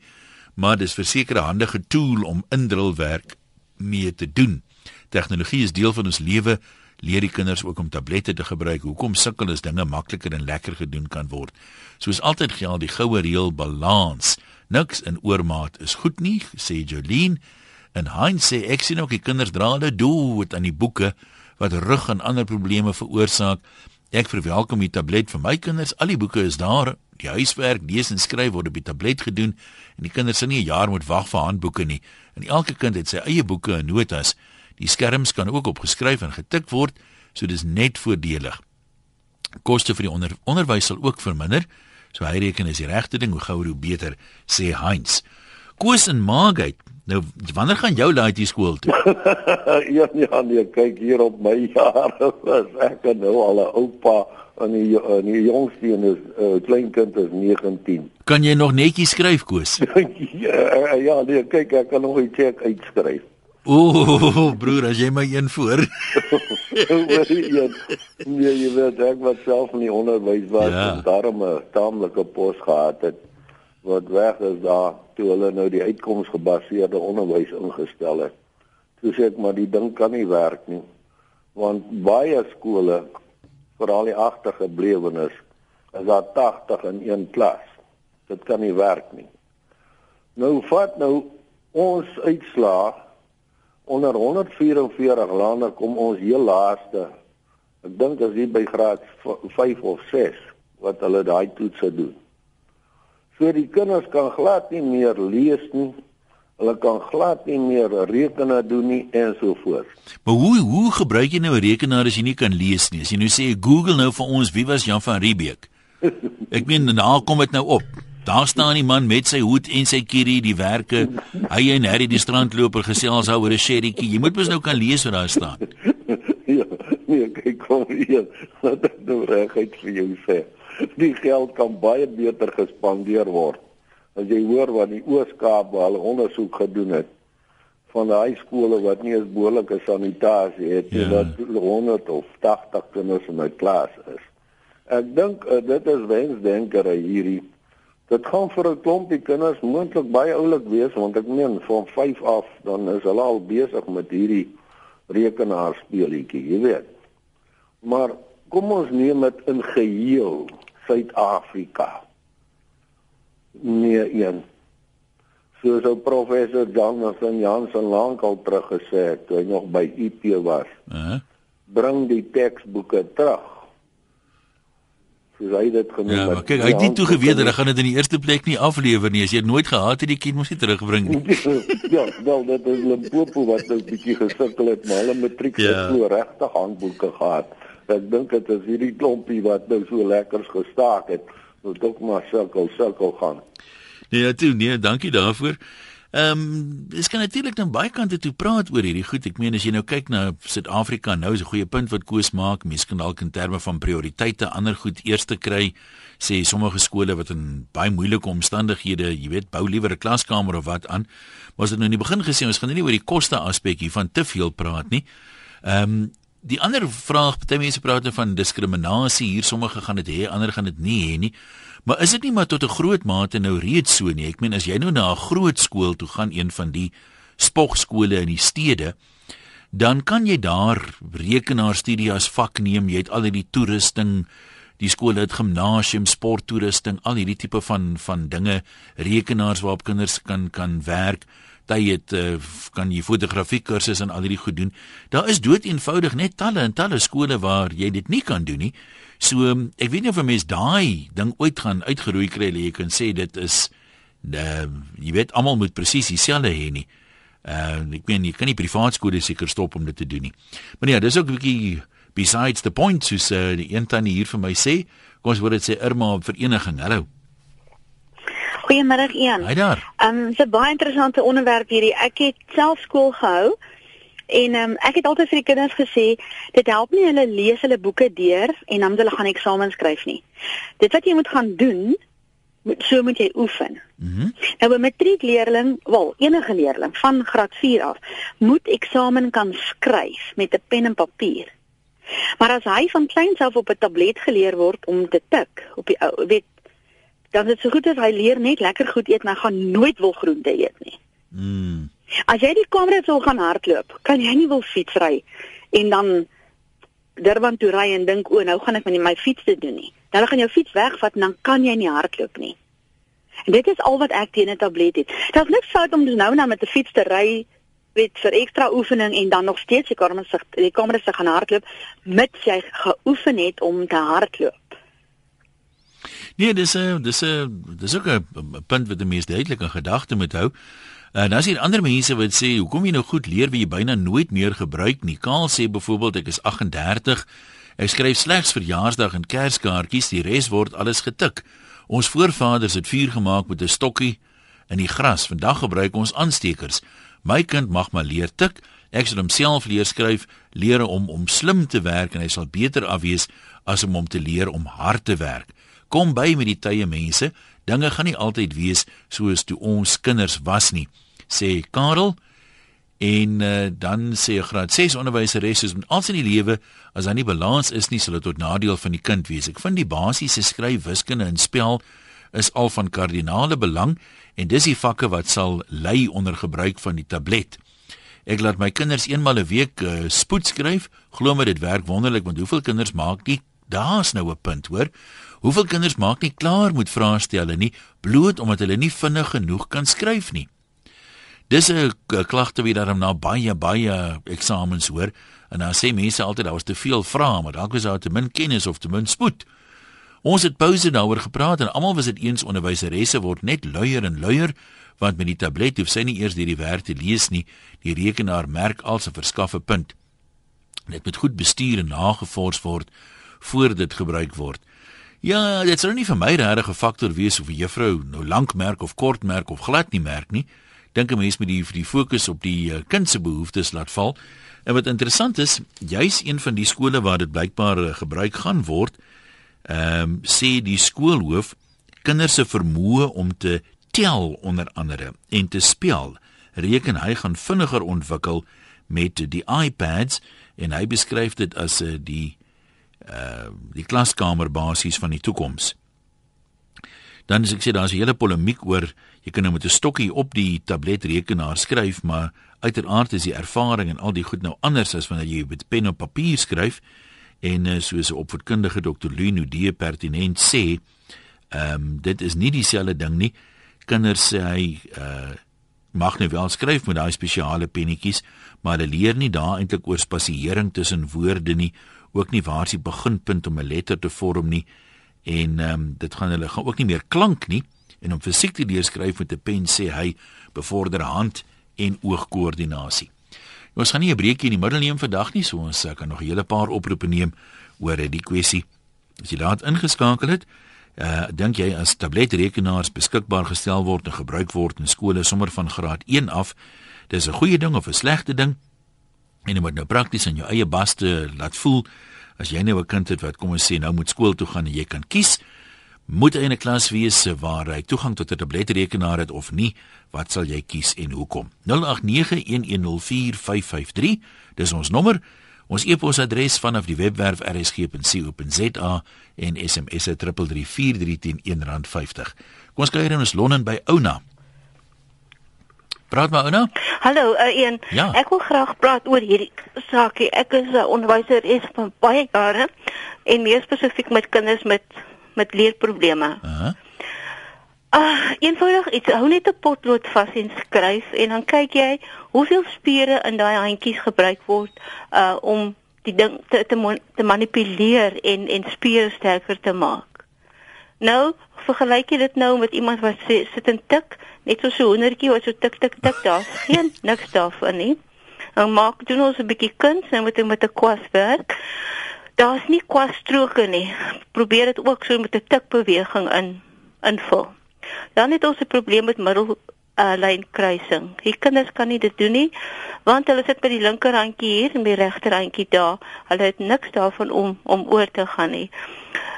Speaker 1: maar dis verseker 'n handige tool om indrilwerk mee te doen. Tegnologie is deel van ons lewe. Leer die kinders ook om tablette te gebruik. Hoekom sukkel as dinge makliker en lekker gedoen kan word? Soos altyd geld die goue reël balans. Niks in oormaat is goed nie, sê Jolene. En Heinz sê ek sien ook die kinders dra hulle dood aan die boeke wat rug en ander probleme veroorsaak. Ek verwelkom die tablet vir my kinders. Al die boeke is daar. Die huiswerk, lees en skryf word op die tablet gedoen en die kinders sal nie 'n jaar moet wag vir handboeke nie. En elke kind het sy eie boeke en notas. Die skerms kan ook opgeskryf en getik word, so dis net voordelig. Koste vir die onder, onderwys sal ook verminder. So hy reken is die regte ding, hoe gouer hoe beter, sê Heinz. Koos en Margate Nou, wanneer gaan jou laaitie skool toe? [laughs]
Speaker 10: ja, ja, nee, kyk hier op my [laughs] jare was ek nou al 'n oupa en die en die jongste een is 'n uh, kleinkind is 19. [laughs]
Speaker 1: Kan jy nog netjies skryf, Koos?
Speaker 10: ja, ja, nee, kyk ek kan nog 'n check uitskryf.
Speaker 1: Ooh, broer, as jy my een voor.
Speaker 10: nee, jy weet ek wat self in die onderwys was ja. en daarom 'n taamlike pos gehad het wat weg is daar toe hulle nou die uitkomsgebaseerde onderwys ingestel het. Toe sê ek maar die ding kan nie werk nie. Want baie skole, veral die agtergeblewenes, is daar 80 in een klas. Dit kan nie werk nie. Nou vat nou ons uitslaag onder 144 lande kom ons heel laaste. Ek dink as jy by graad 5 of 6 wat hulle daai toetse doen. So die kinders kan glad nie meer lees nie. Hulle kan glad nie meer rekene doen nie en so voort.
Speaker 1: Maar hoe hoe gebruik jy nou 'n rekenaar as jy nie kan lees nie? As jy nou sê Google nou vir ons wie was Jan van Riebeeck? [laughs] Ek meen nou kom dit nou op. Daar staan die man met sy hoed en sy kierie die werke. Hy en Harry die strandloper gesels oor 'n sherrytjie. Jy moet mos nou kan lees wat daar staan. [laughs]
Speaker 10: ja, nee, kyk kom hier. [laughs] Wat ek nou reguit vir jou sê [laughs] die geld kan baie beter gespandeer word. As jy hoor wat die Oos-Kaap al ondersoek gedoen het van daai skole wat nie eens behoorlike sanitasie het nie, ja. wat 100 of 80 kinders in 'n klas is. Ek dink uh, dit is wensdenkery hierdie Dit gaan vir 'n klompie kinders moontlik baie oulik wees want ek meen van 5 af dan is hulle al besig met hierdie rekenaarspeletjie, jy weet. Maar kom ons neem dit in geheel Suid-Afrika. Nee, een. Soos ou professor Jonathan Jansen lankal teruggesê het toe hy nog by IP was. Uh -huh. Bring die teksboeke terug soos hy dit genoem
Speaker 1: ja,
Speaker 10: het.
Speaker 1: Ja, kyk, hy het nie toe geweet dat hy gaan dit in die eerste plek nie aflewer nie. As jy nooit gehad het, die kind moes nie terugbring nie. [laughs]
Speaker 10: ja, wel dit is Limpopo wat 'n bietjie gesukkel het, maar hulle matriek het ja. so regtig handboeke gehad. Ek dink dit is hierdie klompie wat nou so lekkers gestaak het, moet ook maar sukkel sukkel gaan.
Speaker 1: Nee, toe, nee, dankie daarvoor. Ehm um, dis kan natuurlik dan baie kante toe praat oor hierdie goed. Ek meen as jy nou kyk na Suid-Afrika nou is 'n goeie punt wat Koos maak. Mense kan dalk in terme van prioriteite ander goed eerste kry. Sê sommige skole wat in baie moeilike omstandighede, jy weet, bou liewer 'n klaskamer of wat aan. Maar as dit nou in die begin gesê ons gaan nie oor die koste aspek hiervan te veel praat nie. Ehm um, die ander vraag, baie mense praat van diskriminasie. Hier sommige gaan dit hê, ander gaan dit nie hê nie. Maar is dit nie maar tot 'n groot mate nou reeds so nie? Ek meen as jy nou na 'n groot skool toe gaan, een van die spogskole in die stede, dan kan jy daar rekenaarstudie as vak neem. Jy het al hierdie toerusting, die skole het gimnasium, sporttoerusting, al hierdie tipe van van dinge, rekenaars waarop kinders kan kan werk. Jy het uh, kan jy fotografie kursusse en al hierdie goed doen. Daar is dood eenvoudig net talle en talle skole waar jy dit nie kan doen nie. So ek weet nie of 'n mens daai ding ooit gaan uitgeroei kry dat jy kan sê dit is uh, jy weet almal moet presies dieselfde hê nie. Uh ek meen jy kan nie privaat skole seker stop om dit te doen nie. Maar ja, dis ook 'n bietjie besides the point so sê die een tannie hier vir my sê, kom ons word dit sê Irma vereniging. Hallo.
Speaker 11: Goeiemôre een.
Speaker 1: Hi daar.
Speaker 11: Ehm um, 'n baie interessante onderwerp hierdie. Ek het self skool gehou En um, ek het altyd vir die kinders gesê, dit help nie hulle lees hulle boeke deur en dan hulle gaan eksamen skryf nie. Dit wat jy moet gaan doen, moet so moet jy oefen. Mhm. Mm nou 'n matriekleerling, wel, enige leerling van graad 4 af, moet eksamen kan skryf met 'n pen en papier. Maar as hy van kleins af op 'n tablet geleer word om te tik op die ou, weet dan is dit so goed as hy leer net lekker goed eet, maar gaan nooit wil groente eet nie. Mhm. As jy die kamer sou gaan hardloop, kan jy nie wil fietsry en dan Durban toe ry en dink o, nou gaan ek met my fiets te doen nie. Dan gaan jou fiets wegvat en dan kan jy nie hardloop nie. En dit is al wat ek teen 'n tablet het. Daar's niks fout om nou nou met 'n fiets te ry weet vir ekstra oefening en dan nog steeds die kamer se die kamer se gaan hardloop mits jy geoefen het om te hardloop.
Speaker 1: Nee, dis 'n dis 'n dis ook 'n punt wat die meeste duidelik in gedagte moet hou. En dan is hier ander mense wat sê, "Hoekom jy nou goed leer wie jy byna nooit meer gebruik nie?" Kaal sê byvoorbeeld, "Ek is 38. Ek skryf slegs verjaarsdag en Kerskaartjies, die res word alles getik. Ons voorvaders het vuur gemaak met 'n stokkie in die gras. Vandag gebruik ons aanstekers. My kind mag maar leer tik. Ek sal homself leer skryf, leer om om slim te werk en hy sal beter afwees as om om te leer om hard te werk. Kom by met die tye mense." Dinge gaan nie altyd wees soos toe ons kinders was nie sê Karel. En uh, dan sê graad 6 onderwyseres is met alles in die lewe as daar nie balans is nie, sal dit tot nadeel van die kind wees. Ek vind die basiese skryf, wiskunde en spel is al van kardinale belang en dis die vakke wat sal lei onder gebruik van die tablet. Ek laat my kinders eenmal 'n week uh, spoed skryf. Glo my dit werk wonderlik want hoeveel kinders maak nie daar's nou 'n punt, hoor. Hoeveel kinders maak nie klaar met vraestelle nie bloot omdat hulle nie vinnig genoeg kan skryf nie. Dis 'n klagte wie daarom na baie baie eksamens hoor en dan sê mense altyd daar was te veel vrae, maar dalk was daar te min kennis of te min spoed. Ons het pouse daaroor gepraat en almal was dit eens onderwyseresse word net luier en luier want met die tablet hoef sy nie eers hierdie werk te lees nie. Die rekenaar merk als 'n verskaffe punt. Dit moet goed bestuur en nagevors word voor dit gebruik word. Ja, dit sou nie vir my regtig 'n faktor wees of 'n juffrou nou lank merk of kort merk of glad nie merk nie dink 'n mens met die die fokus op die uh, kind se behoeftes laat val. En wat interessant is, juis een van die skole waar dit blykbaar uh, gebruik gaan word, ehm um, sê die skoolhoof kinders se vermoë om te tel onder andere en te spel reken hy gaan vinniger ontwikkel met die iPads en hy beskryf dit as uh, die uh die klaskamer basies van die toekoms. dan as ek sê daar's 'n hele polemiek oor jy kan nou met 'n stokkie op die tabletrekenaar skryf, maar uiteraard is die ervaring en al die goed nou anders as wanneer jy met pen op papier skryf en uh, soos 'n opvoedkundige dokter Lino die pertinent sê, ehm um, dit is nie dieselfde ding nie. Kinders sê hy uh mag nou wel skryf met daai spesiale pennetjies, maar hulle leer nie daar eintlik oor spasiering tussen woorde nie, ook nie waar die beginpunt om 'n letter te vorm nie en ehm um, dit gaan hulle gaan ook nie meer klank nie en om fisiek te leer skryf met 'n pen sê hy bevorder hand en oogkoördinasie. Ons gaan nie 'n breekie in die middel neem vandag nie, so ons kan nog 'n hele paar oproepe neem oor die kwessie. As jy laat ingeskakel het, uh dink jy as tabletrekenaars beskikbaar gestel word en gebruik word in skole sommer van graad 1 af, dis 'n goeie ding of 'n slegte ding? En jy moet nou prakties in jou eie baste laat voel as jy nou 'n kind het wat kom ons sê nou moet skool toe gaan en jy kan kies moet hy in 'n klas wees waar hy toegang tot 'n tabletrekenaar het of nie wat sal jy kies en hoekom 0891104553 dis ons nommer ons e-posadres vanaf die webwerf rsg.co.za en SMS 3343 teen R1.50 kom ons kyk hier in ons Londen by Ouna Praat maar Ouna.
Speaker 12: Hallo, uh, een. Ja. Ek wil graag praat oor hierdie saakie. Ek is 'n onderwyser is van baie jare en meer spesifiek met kinders met met leerprobleme. Uh -huh. Ah, eenvoudig iets. Hou net 'n potlood vas en skryf en dan kyk jy hoeveel spiere in daai handjies gebruik word uh om die ding te te, te manipuleer en en spiere sterker te maak. Nou, vergelyk jy dit nou met iemand wat sê, sit en tik, net so 'n hoendertjie wat so tik tik tik daar, [laughs] geen niks daarvan nie. Dan maak doen ons 'n bietjie kuns en met met 'n kwas werk. Daar's nie kwasstroke nie. Probeer dit ook so met 'n tikbeweging in invul. Dan het ons 'n probleem met middel uh, lyn kruising. Die kinders kan nie dit doen nie want hulle sit by die linkerhandjie hier en by die regterhandjie daar. Hulle het niks daarvan om om oor te gaan nie.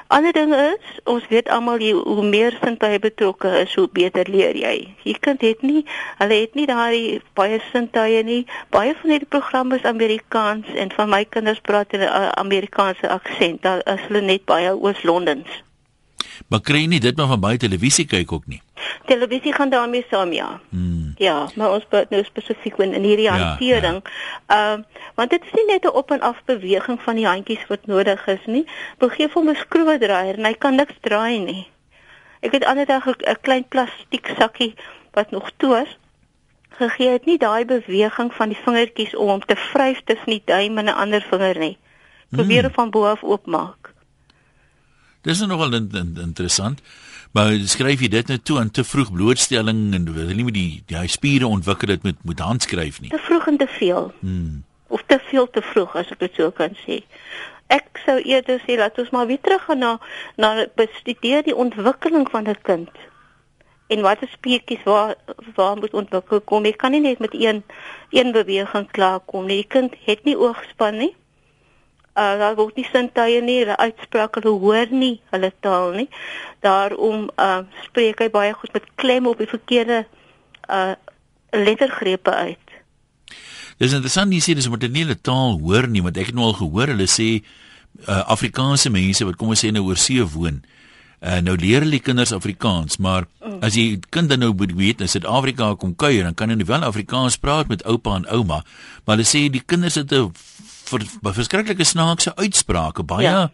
Speaker 12: Ander ding is, ons weet almal hoe meer sintuie betrokke is, hoe beter leer jy. Hier kind het nie, hulle het nie daai baie sintuie nie. Baie van hierdie programme is Amerikaans en van my kinders praat hulle Amerikaanse aksent. Daar is hulle net baie Oos-Londens.
Speaker 1: Maar kry jy nie dit maar van baie televisie kyk ook nie.
Speaker 12: Televisie gaan daarmee saam ja. Hmm. Ja, maar ons praat nou spesifiek in hierdie ja, hantering. Ehm ja, ja. uh, want dit is nie net 'n op en af beweging van die handjies wat nodig is nie. Begeef hom 'n skroewedraaier en hy kan niks draai nie. Ek het ander dag 'n klein plastiek sakkie wat nog toe is gegee het nie daai beweging van die vingertjies om te vryf tussen die duim en 'n ander vinger nie. Probeer hmm. van bo af oopmaak.
Speaker 1: Dis nogal in, in, interessant. Maar skryf jy dit net toe aan te vroeg blootstelling en wil nie met die die spiere ontwikkel dit met met handskryf nie.
Speaker 12: Te vroeg en te veel. Hmm. Of te veel te vroeg as ek dit so kan sê. Ek sou eerder sê laat ons maar weer terug gaan na na bestudeer die ontwikkeling van 'n kind. En wat is spiertjies waar waar moet ontwikkel kom? Jy kan nie net met een een beweging klaar kom nie. Die kind het nie oogspan nie uh, daar word nie sintuie nie, hulle uitsprake, hulle hoor nie hulle taal nie. Daarom uh, spreek hy baie goed met klem op die verkeerde uh, lettergrepe uit.
Speaker 1: Dis interessant jy sê dis moet nie hulle taal hoor nie, want ek het nou al gehoor hulle sê uh, Afrikaanse mense wat kom ons sê nou oor see woon. Uh, nou leer hulle kinders Afrikaans, maar mm. as jy kind dan nou weet in Suid-Afrika kom kuier, dan kan hulle wel Afrikaans praat met oupa en ouma, maar hulle sê die kinders het 'n vir verskriklike snaakse uitsprake, baie ja.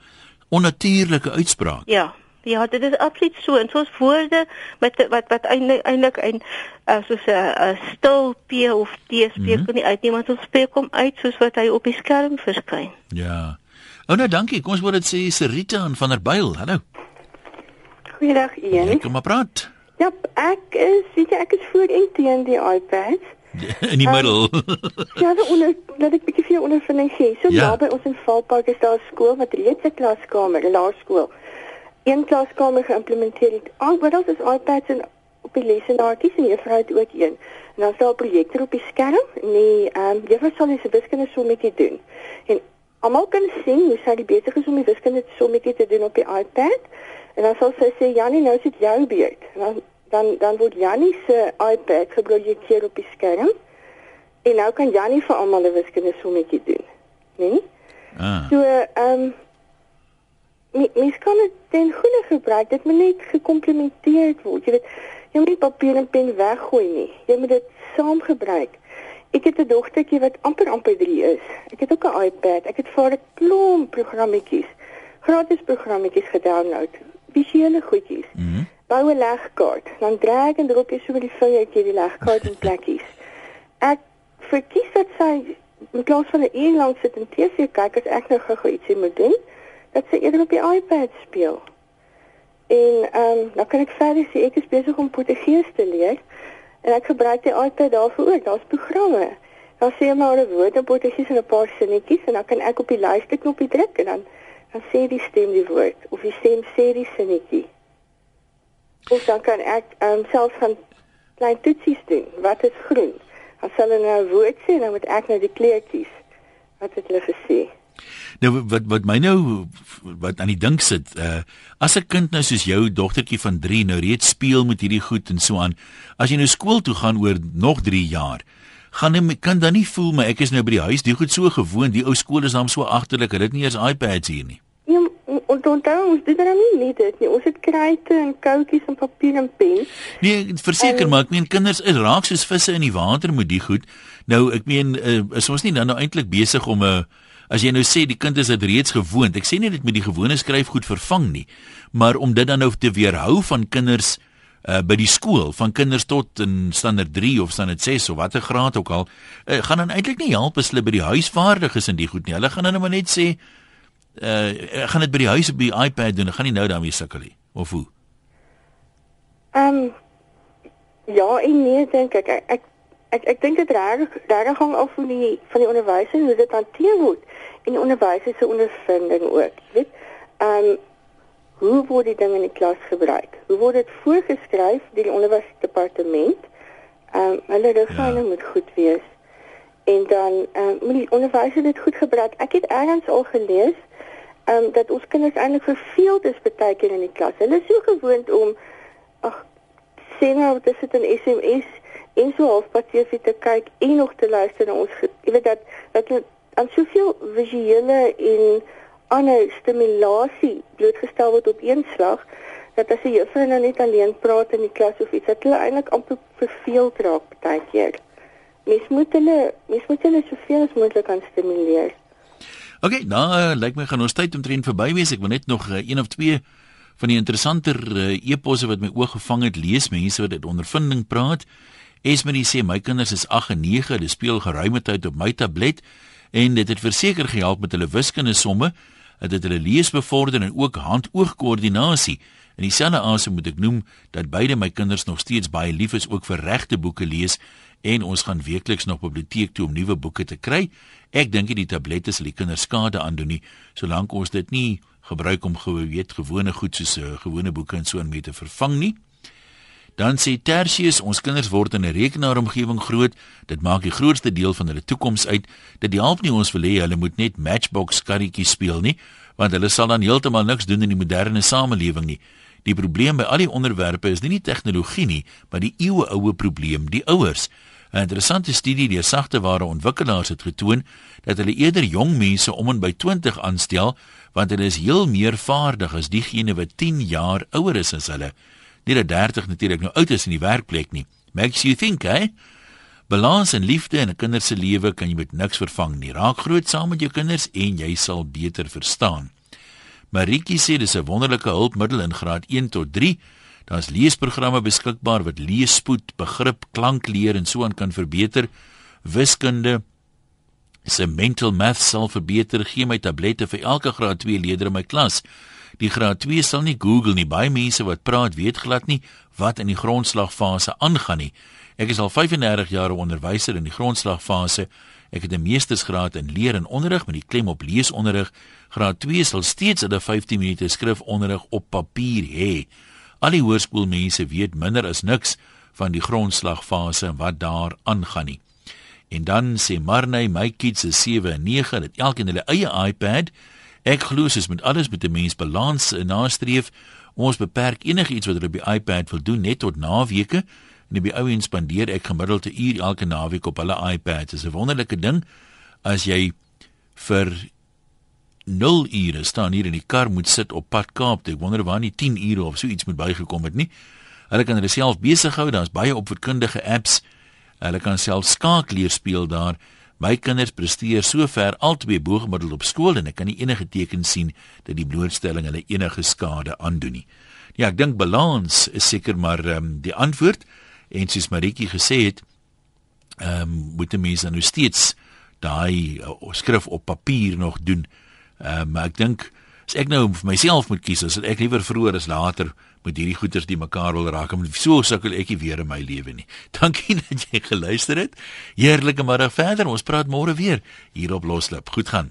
Speaker 1: onnatuurlike uitsprake.
Speaker 12: Ja. Ja, dit is absoluut so. En soos woorde met wat wat eintlik een uh, soos 'n stil P of T spreek mm -hmm. nie uit nie, maar ons spreek hom uit soos wat hy op die skerm verskyn.
Speaker 1: Ja. Oh nou dankie. Kom ons word dit sê Serita van der Byl. Hallo.
Speaker 13: Goeiedag, Ian.
Speaker 1: Kom maar praat.
Speaker 13: Ja, ek is, weet jy, ek is voor en teen die iPad. [laughs]
Speaker 1: in die middel.
Speaker 13: ja, so onder laat ek bietjie vir jou ondervinding gee. So ja. naby ons in Valpark is daar 'n skool wat reeds 'n klaskamer, 'n laerskool. Een klaskamer geïmplementeer het. Alhoewel is iPads en op die lesenaartjies en juffrou het ook een. En dan sal 'n projektor op die skerm en die ehm um, juffrou sal dis 'n wiskunde sommetjie doen. En almal kan sien hoe sy besig is om die wiskunde sommetjie te doen op die iPad. En dan sal sy sê Janie, nou sit jou beurt. En dan dan dan word Jannie se iPad geprojekteer op die skerm. En nou kan Jannie vir almal 'n wiskunde sommetjie doen. Né? Nee? Ah. So, ehm um, mens kan dit ten goeie gebruik. Dit moet net gekomplementeer word. Jy weet, jy moet nie papier en pen weggooi nie. Jy moet dit saam gebruik. Ek het 'n dogtertjie wat amper amper 3 is. Ek het ook 'n iPad. Ek het vir haar 'n klomp programmetjies, gratis programmetjies gedownload. Visuele goedjies. Mm -hmm. Bou 'n legkaart. Dan drag en drop jy so met die vingertjie die legkaart in plekkies. Ek verkies dat sy in plaas van 'n uur lank sit en TV kyk, as ek nou gou ietsie moet doen, dat sy eerder op die iPad speel. En ehm um, dan kan ek verder sê ek is besig om Portugees te leer en ek gebruik die iPad daarvoor ook. Daar's programme. Dan sê maar 'n woord in Portugees en 'n paar sinnetjies en dan kan ek op die luisterknopie druk en dan dan sê die stem die woord of die stem sê die sinnetjie. Of dan kan ek ehm um, self van klein toetsies doen. Wat is groen? As hulle nou 'n woord sê, dan moet ek nou die kleurtjies wat het hulle gesê.
Speaker 1: Nou wat wat my nou wat aan die dink sit, uh as 'n kind nou soos jou dogtertjie van 3 nou reeds speel met hierdie goed en so aan, as jy nou skool toe gaan oor nog 3 jaar, gaan jy kan dan nie voel maar ek is nou by die huis, die goed so gewoon, die ou skool is dan so agterlik, hulle het nie eens iPads hier nie.
Speaker 13: Dan dan ons doen dan nie net dit nie. Ons het kruite en koutjies en papier en pen.
Speaker 1: Nee, verseker maar, ek meen kinders is raak soos visse in die water met die goed. Nou, ek meen uh, is ons nie dan nou eintlik besig om 'n uh, as jy nou sê die kind is dit reeds gewoond. Ek sê nie dit met die gewone skryfgoed vervang nie, maar om dit dan nou te weerhou van kinders uh by die skool van kinders tot in standaard 3 of standaard 6 of watter graad ook al uh, gaan dan eintlik nie help as hulle by die huis vaardig is in die goed nie. Hulle gaan dan nou net sê uh gaan dit by die huis op die iPad doen. Hulle gaan nie nou daarmee sukkel nie. Of hoe?
Speaker 13: Ehm um, ja, en nee dink ek ek ek ek dink dit reg reg hang af van die van die onderwysers hoe dit hanteer word en die onderwysers se ondervinding ook weet ehm um, hoe word die dinge in die klas gebruik hoe word dit voorgeskryf deur die onderwysdepartement ehm um, hulle riglyne ja. moet goed wees en dan ehm um, moet die onderwysers dit goed gebruik ek het eers al gelees ehm um, dat ons kinders eintlik verveeld is baie keer in die klas. Hulle is so gewoond om ag sien nou dit is 'n SMS en so halfpad TV te kyk en nog te luister na ons jy weet dat dat jy aan soveel visuele en ander stimulasie blootgestel word op een slag dat as jy juffrou nou net alleen praat in die klas of iets dat hulle eintlik amper verveeld raak baie keer. Mens moet hulle mens moet hulle soveel as moontlik kan stimuleer
Speaker 1: Ok, nou uh, lyk my gaan ons tyd omtrent verby wees. Ek wil net nog uh, een of twee van die interessanter uh, eposse wat my oog gevang het lees, mense wat dit ondervinding praat. Esmerie sê my kinders is 8 en 9, hulle speel geruime tyd op my tablet en dit het verseker gehelp met hulle wiskunde somme, dat dit hulle lees bevorder en ook hand-oog-koördinasie. In dieselfde asem moet ek noem dat beide my kinders nog steeds baie lief is ook vir regte boeke lees en ons gaan weekliks na biblioteek toe om nuwe boeke te kry. Ek dink die tablette sal die kinders skade aandoen nie solank ons dit nie gebruik om geweet gewone goed soos uh, gewone boeke en so aan mee te vervang nie. Dan sê Tertius, ons kinders word in 'n rekenaaromgewing groot. Dit maak die grootste deel van hulle toekoms uit. Dit help nie ons wil hê hulle moet net Matchbox karretjies speel nie, want hulle sal dan heeltemal niks doen in die moderne samelewing nie. Die probleem by al die onderwerpe is nie die tegnologie nie, maar die eeueoue probleem, die ouers. 'n Interessante studie deur sagteware ontwikkelaars het getoon dat hulle eerder jong mense om en by 20 aanstel, want hulle is heel meer vaardig as diegene wat 10 jaar ouer is as hulle nie dat 30 natuurlik nou oud is in die werkplek nie. Makes you think, hè? Balans en liefde in 'n kind se lewe kan jy met niks vervang nie. Raak groot saam met jou kinders en jy sal beter verstaan. Maritjie sê dis 'n wonderlike hulpmiddel in graad 1 tot 3. Daar's leesprogramme beskikbaar wat leesspoed, begrip, klankleer en so aan kan verbeter. Wiskunde se mental math sal verbeter. Gee my tablette vir elke graad 2 leerder in my klas. Die graad 2 sal nie Google nie. Baie mense wat praat weet glad nie wat in die grondslagfase aangaan nie. Ek is al 35 jaar 'n onderwyser in die grondslagfase. Ek het 'n meestersgraad in leer en onderrig met die klem op leesonderrig. Graad 2 sal steeds hulle 15 minute skrifonderrig op papier hê. Al die hoërskoolmense weet minder as niks van die grondslagfase en wat daar aangaan nie. En dan sê Marney, my kids is 7 en 9, het elkeen hulle eie iPad. Ek glo soos met alles met 'n mens balans nastreef. Ons beperk enigiets wat hulle op die iPad wil doen net tot naweke en op die ou en spandeer ek gemiddeld 'n uur elke naweek op hulle iPad. Dit is 'n wonderlike ding as jy vir 0 ure staan hier in die kar moet sit op pad Kaap toe. Ek wonder waar nie 10 ure of so iets moet bygekom het nie. Hulle kan hulle self besig hou. Daar's baie opvoedkundige apps. Hulle kan self skaakleer speel daar. My kinders presteer sover albei boegemiddel op skool en ek kan nie enige teken sien dat die blootstelling hulle enige skade aandoen nie. Ja, ek dink balans is seker maar ehm um, die antwoord en soos Maritjie gesê het, ehm um, moet mense nou steeds daai uh, skrif op papier nog doen. Ehm um, ek dink as ek nou vir myself moet kies, as ek liewer vroeër as later met hierdie goeters die mekaar wil raak, moet so sukkel ek nie weer in my lewe nie. [laughs] Dankie dat jy geluister het. Heerlike middag verder. Ons praat môre weer hier op Loslip. Goed gaan.